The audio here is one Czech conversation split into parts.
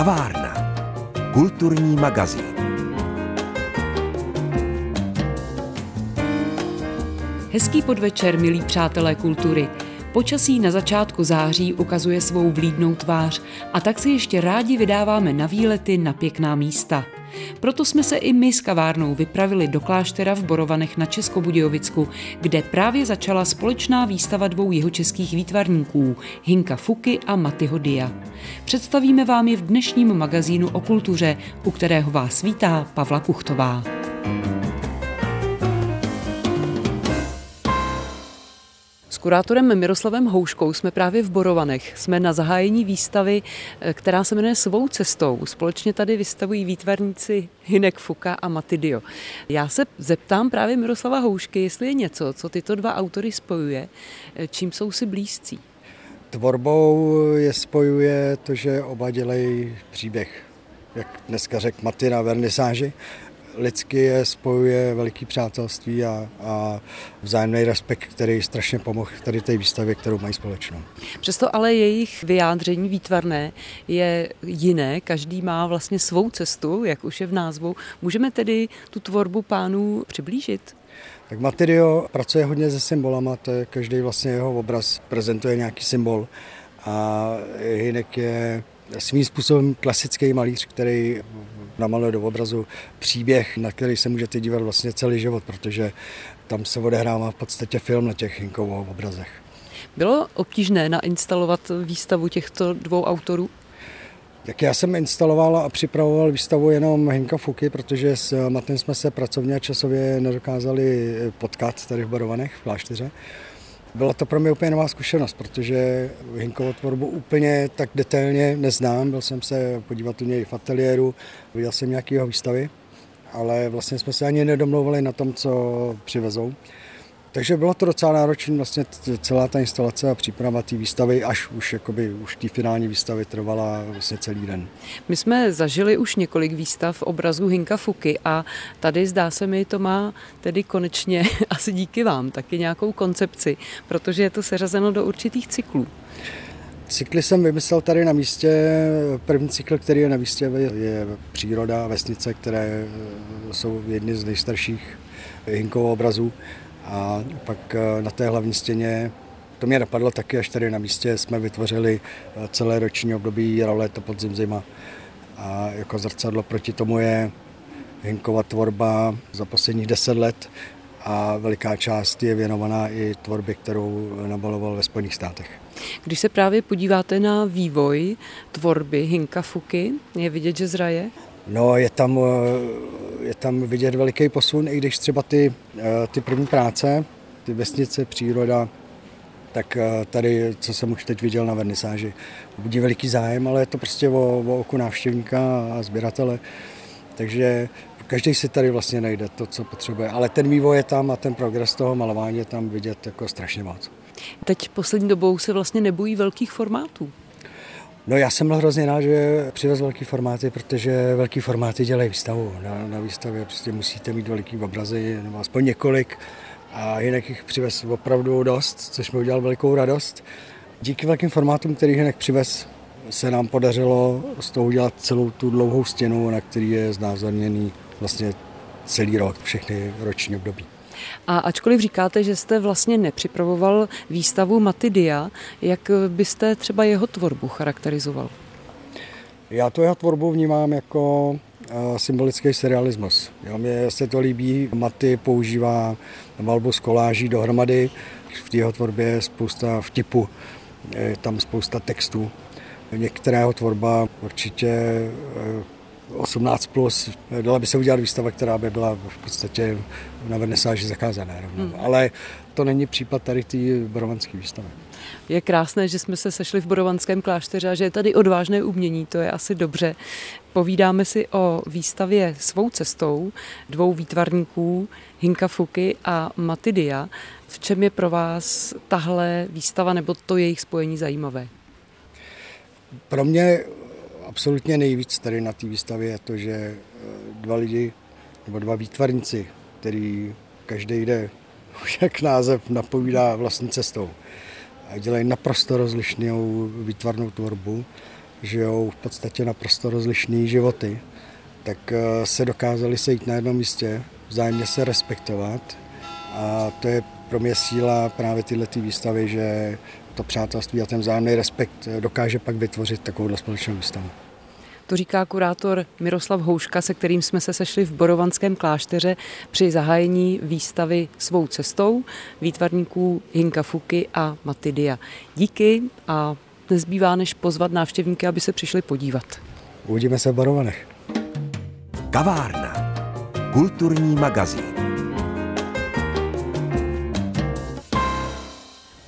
Kavárna. Kulturní magazín. Hezký podvečer, milí přátelé kultury. Počasí na začátku září ukazuje svou vlídnou tvář a tak se ještě rádi vydáváme na výlety na pěkná místa. Proto jsme se i my s kavárnou vypravili do kláštera v Borovanech na Českobudějovicku, kde právě začala společná výstava dvou jihočeských výtvarníků, Hinka Fuky a Matyho Dia. Představíme vám je v dnešním magazínu o kultuře, u kterého vás vítá Pavla Kuchtová. Kurátorem Miroslavem Houškou jsme právě v Borovanech. Jsme na zahájení výstavy, eh, která se jmenuje Svou cestou. Společně tady vystavují výtvarníci Hinek Fuka a Matidio. Já se zeptám právě Miroslava Houšky, jestli je něco, co tyto dva autory spojuje, eh, čím jsou si blízcí. Tvorbou je spojuje to, že oba dělají příběh, jak dneska řekl Maty na vernisáži, lidsky je spojuje veliký přátelství a, a vzájemný respekt, který strašně pomohl tady té výstavě, kterou mají společnou. Přesto ale jejich vyjádření výtvarné je jiné, každý má vlastně svou cestu, jak už je v názvu. Můžeme tedy tu tvorbu pánů přiblížit? Tak Materio pracuje hodně se symbolama, to je každý vlastně jeho obraz prezentuje nějaký symbol a Hinek je svým způsobem klasický malíř, který namaluje do obrazu příběh, na který se můžete dívat vlastně celý život, protože tam se odehrává v podstatě film na těch Hinkových obrazech. Bylo obtížné nainstalovat výstavu těchto dvou autorů? Tak já jsem instaloval a připravoval výstavu jenom Hinka Fuky, protože s Matem jsme se pracovně a časově nedokázali potkat tady v Barovanech, v Klášteře. Byla to pro mě úplně nová zkušenost, protože Hinkovou tvorbu úplně tak detailně neznám. Byl jsem se podívat u něj v ateliéru, viděl jsem nějaké jeho výstavy, ale vlastně jsme se ani nedomlouvali na tom, co přivezou. Takže bylo to docela náročné, vlastně celá ta instalace a příprava té výstavy, až už jakoby, už té finální výstavy trvala vlastně celý den. My jsme zažili už několik výstav obrazu Hinka Fuky a tady zdá se mi, to má tedy konečně asi díky vám taky nějakou koncepci, protože je to seřazeno do určitých cyklů. Cykly jsem vymyslel tady na místě. První cykl, který je na místě, je příroda a vesnice, které jsou jedny z nejstarších Hinkovou obrazů. A pak eh, na té hlavní stěně, to mě napadlo taky, až tady na místě jsme vytvořili eh, celé roční období jaro, léto, podzim, zima. A jako zrcadlo proti tomu je Hinkova tvorba za posledních deset let a veliká část je věnovaná i tvorbě, kterou nabaloval ve Spojených státech. Když se právě podíváte na vývoj tvorby Hinka Fuky, je vidět, že zraje? No, je tam, eh, je tam vidět veliký posun, i když třeba ty, eh, ty první práce, ty vesnice, příroda, tak eh, tady, co jsem už teď viděl na vernisáži, budí veliký zájem, ale je to prostě o, o oku návštěvníka a sběratele. Takže každý si tady vlastně najde to, co potřebuje. Ale ten vývoj je tam a ten progres toho malování je tam vidět jako strašně moc. Teď poslední dobou se vlastně nebojí velkých formátů. No já jsem byl hrozně rád, že přivez velký formáty, protože velký formáty dělají výstavu. Na, na výstavě prostě musíte mít veliký obrazy, nebo aspoň několik a jinak jich přivez opravdu dost, což mi udělal velikou radost. Díky velkým formátům, který jinak přivez, se nám podařilo z toho udělat celou tu dlouhou stěnu, na který je znázorněný vlastně celý rok, všechny roční období. A ačkoliv říkáte, že jste vlastně nepřipravoval výstavu Matidia, jak byste třeba jeho tvorbu charakterizoval? Já to jeho tvorbu vnímám jako eh, symbolický serialismus. Mně se to líbí, Maty používá malbu z koláží dohromady, v jeho tvorbě je spousta vtipu, je tam spousta textů. Některého tvorba určitě eh, 18 plus, dala by se udělat výstava, která by byla v podstatě na vernisáži zakázaná. Hmm. Ale to není případ tady té borovanské výstavy. Je krásné, že jsme se sešli v Borovanském klášteře a že je tady odvážné umění, to je asi dobře. Povídáme si o výstavě svou cestou dvou výtvarníků, Hinka Fuky a Matidia. V čem je pro vás tahle výstava nebo to jejich spojení zajímavé? Pro mě absolutně nejvíc tady na té výstavě je to, že eh, dva lidi, nebo dva výtvarníci, který každý jde, už jak název napovídá vlastní cestou. A dělají naprosto rozlišnou výtvarnou tvorbu žijou v podstatě naprosto rozlišné životy, tak eh, se dokázali sejít na jednom místě, vzájemně se respektovat a to je pro mě síla právě tyhle ty výstavy, že to přátelství a ten vzájemný respekt dokáže pak vytvořit takovou společnou výstavu. To říká kurátor Miroslav Houška, se kterým jsme se sešli v Borovanském klášteře při zahájení výstavy svou cestou výtvarníků Hinka Fuky a Matidia. Díky a nezbývá než pozvat návštěvníky, aby se přišli podívat. Uvidíme se v Borovanech. Kavárna. Kulturní magazín.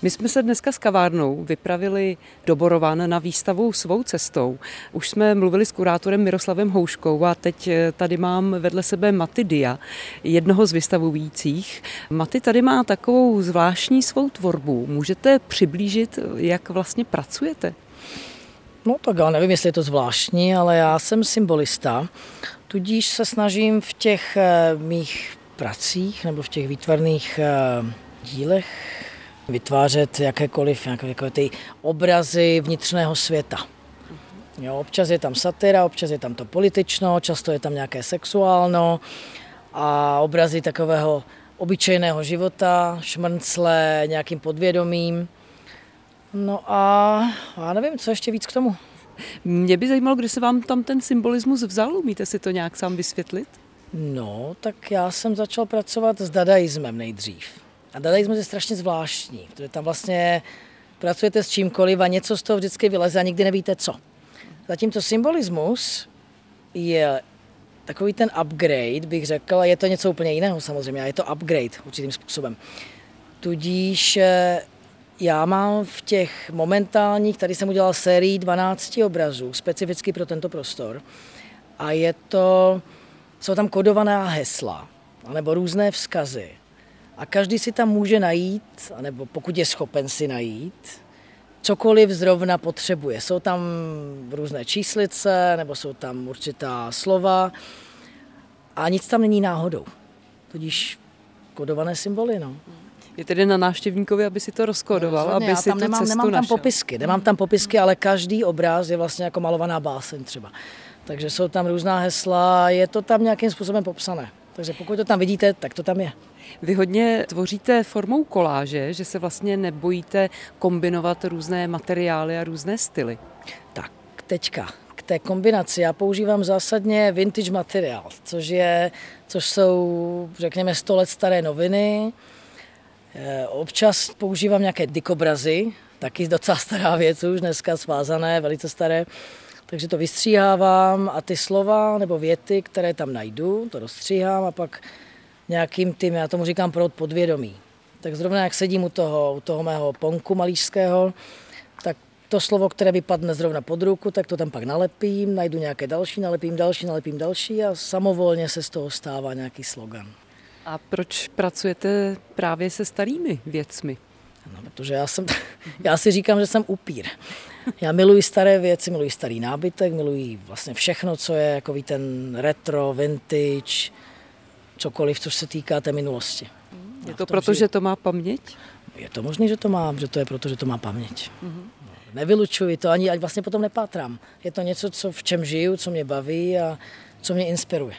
My jsme se dneska s kavárnou vypravili do Borovan na výstavu svou cestou. Už jsme mluvili s kurátorem Miroslavem Houškou a teď eh, tady mám vedle sebe Maty Dia, jednoho z vystavujících. Maty tady má takovou zvláštní svou tvorbu. Můžete přiblížit, jak vlastně pracujete? No tak já nevím, jestli je to zvláštní, ale já jsem symbolista, tudíž se snažím v těch eh, mých pracích nebo v těch výtvarných eh, dílech vytvářet jakékoliv jaké ty obrazy vnitřného světa. Jo, občas je tam satyra, občas je tam to politično, často je tam nějaké sexuálno a obrazy takového obyčejného života, šmrncle, nějakým podvědomím. No a já nevím, co ještě víc k tomu. Mě by zajímalo, kde se vám tam ten symbolismus vzal, umíte si to nějak sám vysvětlit? No, tak já jsem začal pracovat s dadaismem nejdřív. A dadaismus je strašně zvláštní, protože tam vlastně pracujete s čímkoliv a něco z toho vždycky vyleze a nikdy nevíte co. Zatímco symbolismus je takový ten upgrade, bych řekl, je to něco úplně jiného samozřejmě, a je to upgrade určitým způsobem. Tudíž eh, já mám v těch momentálních, tady jsem udělal sérii 12 obrazů, specificky pro tento prostor, a je to, jsou tam kodovaná hesla, nebo různé vzkazy, a každý si tam může najít, nebo pokud je schopen si najít, cokoliv zrovna potřebuje. Jsou tam různé číslice, nebo jsou tam určitá slova a nic tam není náhodou. Tudíž kodované symboly. No. Je tedy na návštěvníkovi, aby si to rozkodoval, no, aby si tam tu nemám, cestu nemám tam našel. popisky, nemám tam popisky, ale každý obraz je vlastně jako malovaná báseň třeba. Takže jsou tam různá hesla, je to tam nějakým způsobem popsané. Takže pokud to tam vidíte, tak to tam je. Vy hodně tvoříte formou koláže, že se vlastně nebojíte kombinovat různé materiály a různé styly. Tak, teďka k té kombinaci. Já používám zásadně vintage materiál, což, je, což jsou, řekněme, 100 let staré noviny. Eh, Občas používám nějaké dikobrazy, taky docela stará věc už, dneska svázané, velice staré. Takže to vystříhávám a ty slova nebo věty, které tam najdu, to rozstříhám a pak nějakým tím, já tomu říkám proud podvědomí. Tak zrovna jak sedím u toho, u toho mého ponku malířského, tak to slovo, které vypadne zrovna pod ruku, tak to tam pak nalepím, najdu nějaké další, nalepím další, nalepím další a samovolně se z toho stává nějaký slogan. A proč pracujete právě se starými věcmi? No, protože já, jsem, já si říkám, že jsem upír. Já miluji staré věci, miluji starý nábytek, miluji vlastně všechno, co je jako ten retro, vintage, cokoliv, co se týká té minulosti. Je to proto, že to má paměť? Je to možné, že to má, že to je proto, že to má paměť. Mm-hmm. Nevylučuji to, ani ať vlastně potom nepátrám. Je to něco, co v čem žiju, co mě baví a co mě inspiruje.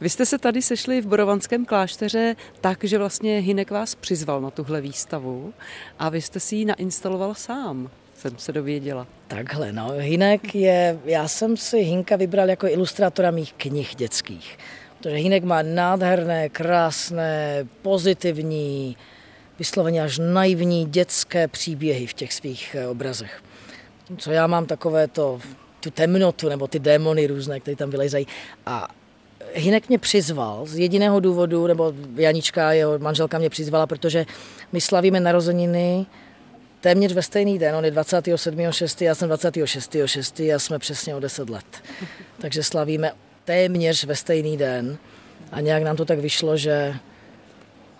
Vy jste se tady sešli v Borovanském klášteře tak, že vlastně Hinek vás přizval na tuhle výstavu a vy jste si ji nainstaloval sám, jsem se dověděla. Takhle, no. Hinek je, já jsem si Hinka vybral jako ilustrátora mých knih dětských. Protože Hinek má nádherné, krásné, pozitivní, vysloveně až naivní dětské příběhy v těch svých eh, obrazech. Co já mám takové to, tu temnotu nebo ty démony různé, které tam vylezají. A Hinek mě přizval z jediného důvodu, nebo Janička, jeho manželka mě přizvala, protože my slavíme narozeniny téměř ve stejný den, on je 27.6., já jsem 26.6. a jsme přesně o 10 let. Takže slavíme téměř ve stejný den a nějak nám to tak vyšlo, že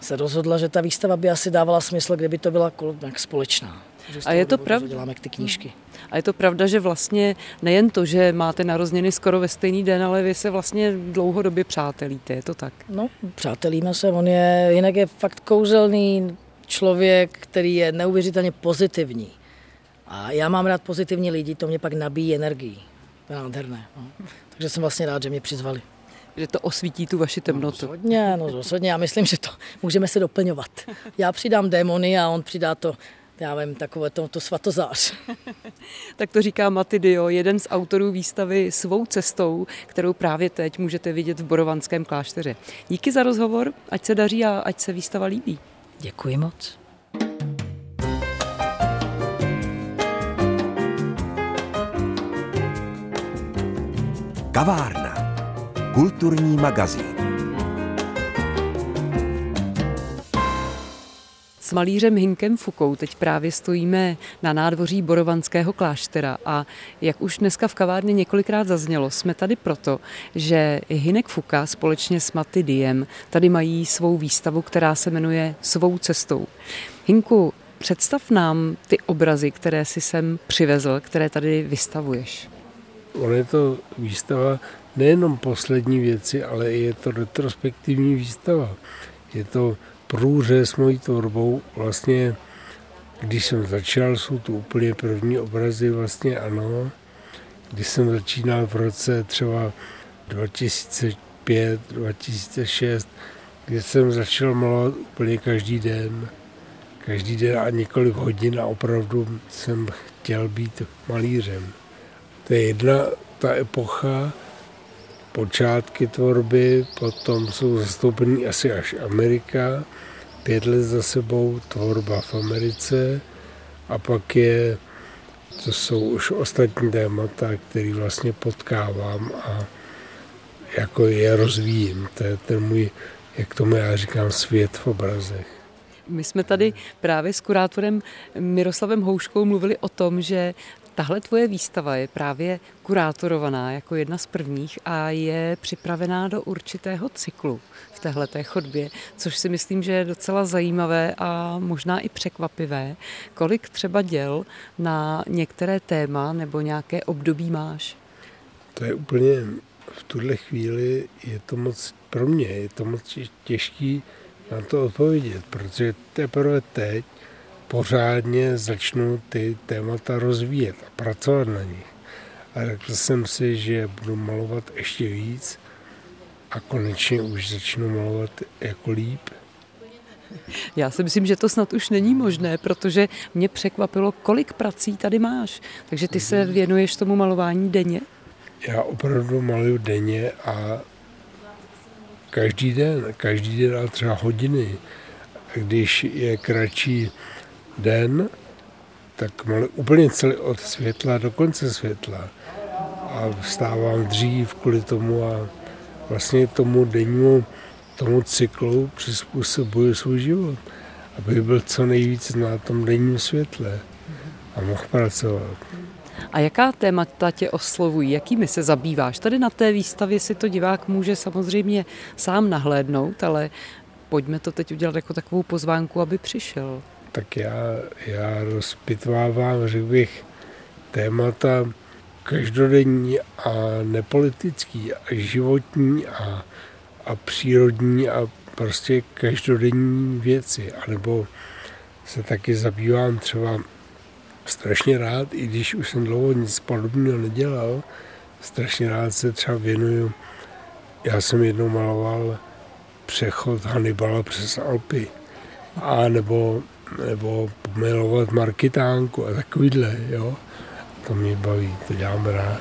se rozhodla, že ta výstava by asi dávala smysl, kdyby to byla nějak společná. A je to pravda? Děláme ty knížky. A je to pravda, že vlastně nejen to, že máte narozeniny skoro ve stejný den, ale vy se vlastně dlouhodobě přátelíte, je to tak? No, přátelíme se, on je, jinak je fakt kouzelný člověk, který je neuvěřitelně pozitivní. A já mám rád pozitivní lidi, to mě pak nabíjí energii. To je nádherné. No. Takže jsem vlastně rád, že mě přizvali. Že to osvítí tu vaši temnotu. No, rozhodně, no rozhodně. Já myslím, že to můžeme se doplňovat. Já přidám démony a on přidá to, já vím, takové to, to svatozář. tak to říká Matidio, jeden z autorů výstavy Svou cestou, kterou právě teď můžete vidět v Borovanském klášteře. Díky za rozhovor, ať se daří a ať se výstava líbí. Děkuji moc. Kavárna. Kulturní magazín. S malířem Hinkem Fukou teď právě stojíme na nádvoří Borovanského kláštera a jak už dneska v kavárně několikrát zaznělo, jsme tady proto, že Hinek Fuka společně s Matidiem tady mají svou výstavu, která se jmenuje Svou cestou. Hinku, představ nám ty obrazy, které si sem přivezl, které tady vystavuješ. Ono je to výstava nejenom poslední věci, ale je to retrospektivní výstava. Je to průřez mojí tvorbou. Vlastně, když jsem začal, jsou to úplně první obrazy, vlastně ano. Když jsem začínal v roce třeba 2005, 2006, kdy jsem začal malovat úplně každý den. Každý den a několik hodin a opravdu jsem chtěl být malířem. To je jedna ta epocha, počátky tvorby, potom jsou zastoupení asi až Amerika, pět let za sebou tvorba v Americe a pak je, to jsou už ostatní témata, které vlastně potkávám a jako je rozvíjím. To je ten můj, jak tomu já říkám, svět v obrazech. My jsme tady právě s kurátorem Miroslavem Houškou mluvili o tom, že Tahle tvoje výstava je právě kurátorovaná jako jedna z prvních a je připravená do určitého cyklu v téhleté chodbě, což si myslím, že je docela zajímavé a možná i překvapivé. Kolik třeba děl na některé téma nebo nějaké období máš? To je úplně v tuhle chvíli je to moc pro mě, je to moc těžký na to odpovědět, protože teprve teď pořádně začnu ty témata rozvíjet a pracovat na nich. A řekl jsem si, že budu malovat ještě víc a konečně už začnu malovat jako líp. Já si myslím, že to snad už není možné, protože mě překvapilo, kolik prací tady máš. Takže ty se věnuješ tomu malování denně? Já opravdu maluju denně a každý den, každý den a třeba hodiny. Když je kratší den, tak maluji úplně celý od světla do konce světla. A vstávám dřív kvůli tomu a vlastně tomu dennímu, tomu cyklu přizpůsobuji svůj život, aby byl co nejvíc na tom denním světle a mohl pracovat. A jaká témata tě oslovují? Jakými se zabýváš? Tady na té výstavě si to divák může samozřejmě sám nahlédnout, ale pojďme to teď udělat jako takovou pozvánku, aby přišel tak já, já rozpitvávám, řekl bych, témata každodenní a nepolitický, a životní a, a přírodní a prostě každodenní věci. A nebo se taky zabývám třeba strašně rád, i když už jsem dlouho nic podobného nedělal, strašně rád se třeba věnuju. Já jsem jednou maloval přechod Hannibala přes Alpy. A nebo nebo pomilovat marketánku a takovýhle, jo. To mě baví, to dělám rád.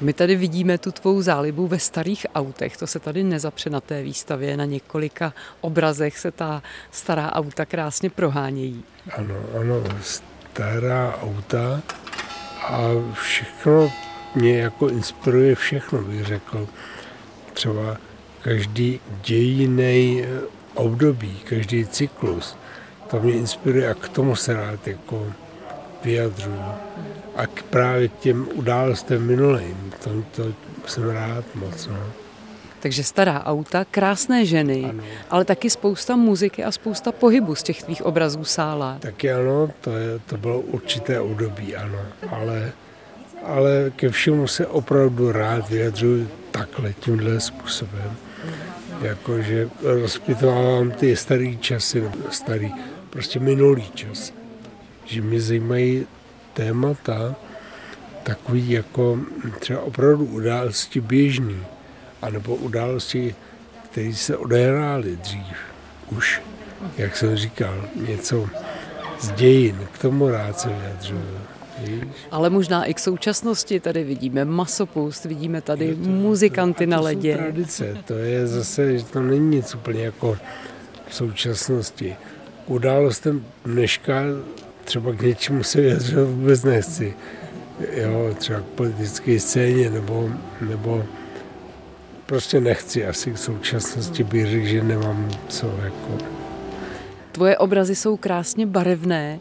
My tady vidíme tu tvou zálibu ve starých autech, to se tady nezapře na té výstavě, na několika obrazech se ta stará auta krásně prohánějí. Ano, ano, stará auta a všechno mě jako inspiruje všechno, bych řekl. Třeba každý dějiný období, každý cyklus to mě inspiruje a k tomu se rád jako vyjadřuju. A k, právě k těm událostem minulým, to, to jsem rád moc. No. Takže stará auta, krásné ženy, ano. ale taky spousta muziky a spousta pohybu z těch tvých obrazů sála. Taky ano, to, je, to bylo určité období, ano. Ale, ale ke všemu se opravdu rád vyjadřuju takhle, tímhle způsobem. Jakože rozpitovávám ty starý časy, starý prostě minulý čas. Že mě zajímají témata takový jako třeba opravdu události běžný, anebo události, které se odehrály dřív už, jak jsem říkal, něco z dějin, k tomu rád se vyjadřuju. Ale možná i k současnosti tady vidíme masopust, vidíme tady to, muzikanty to, na to ledě. Jsou tradice, to je zase, že to není nic úplně jako v současnosti. Událostem dneška třeba k něčemu se vyjadřovat vůbec nechci. Jo, třeba k politické scéně, nebo, nebo prostě nechci. Asi k současnosti bych řekl, že nemám co jako... Tvoje obrazy jsou krásně barevné.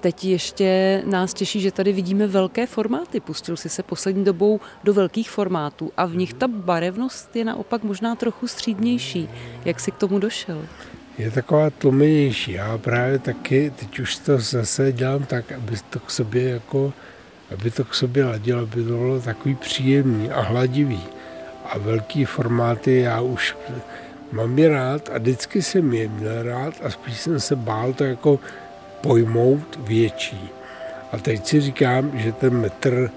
Teď ještě nás těší, že tady vidíme velké formáty. Pustil si se poslední dobou do velkých formátů a v nich ta barevnost je naopak možná trochu střídnější. Jak jsi k tomu došel? Je taková tlumenější. Já právě taky, teď už to zase dělám tak, aby to k sobě jako, aby to k sobě ladilo, aby to bylo takový příjemný a hladivý. A velký formáty já už mám je rád a vždycky jsem je měl rád a spíš jsem se bál to jako pojmout větší. A teď si říkám, že ten metr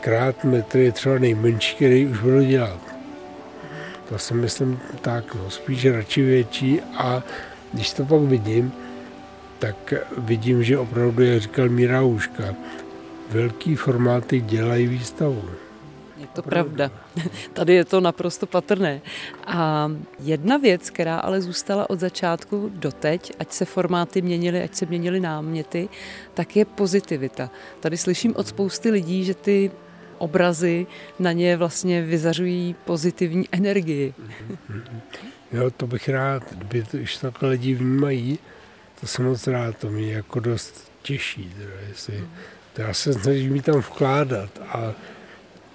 krát metr je třeba nejmenší, který už budu dělat. To si myslím tak, no, spíš radši větší a když to pak vidím, tak vidím, že opravdu, jak říkal Míra Úška, velký formáty dělají výstavu. Je to pravda. Tady je to naprosto patrné. A jedna věc, která ale zůstala od začátku doteď, ať se formáty měnily, ať se měnily náměty, tak je pozitivita. Tady slyším od spousty lidí, že ty obrazy na ně vlastně vyzařují pozitivní energii. Jo, to bych rád, kdyby to, když takhle lidi vnímají, to jsem moc rád, to mě jako dost těší. Teda, jestli, to já se snažím tam vkládat a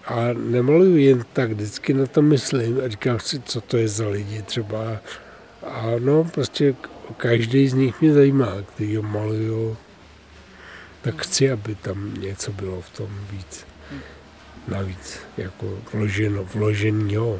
a nemaluju jen tak, vždycky na to myslím a říkám si, co to je za lidi třeba. A no, prostě každý z nich mě zajímá, který ho maluju. Tak chci, aby tam něco bylo v tom víc. Navíc, jako vloženo, vloženýho.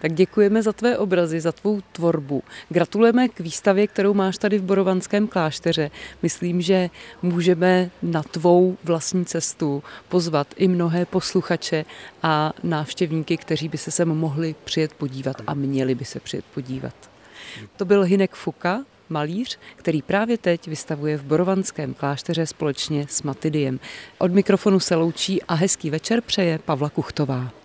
Tak děkujeme za tvé obrazy, za tvou tvorbu. Gratulujeme k výstavě, kterou máš tady v Borovanském klášteře. Myslím, že můžeme na tvou vlastní cestu pozvat i mnohé posluchače a návštěvníky, kteří by se sem mohli přijet podívat a měli by se přijet podívat. To byl Hinek Fuka, malíř, který právě teď vystavuje v Borovanském klášteře společně s Matidiem. Od mikrofonu se loučí a hezký večer přeje Pavla Kuchtová.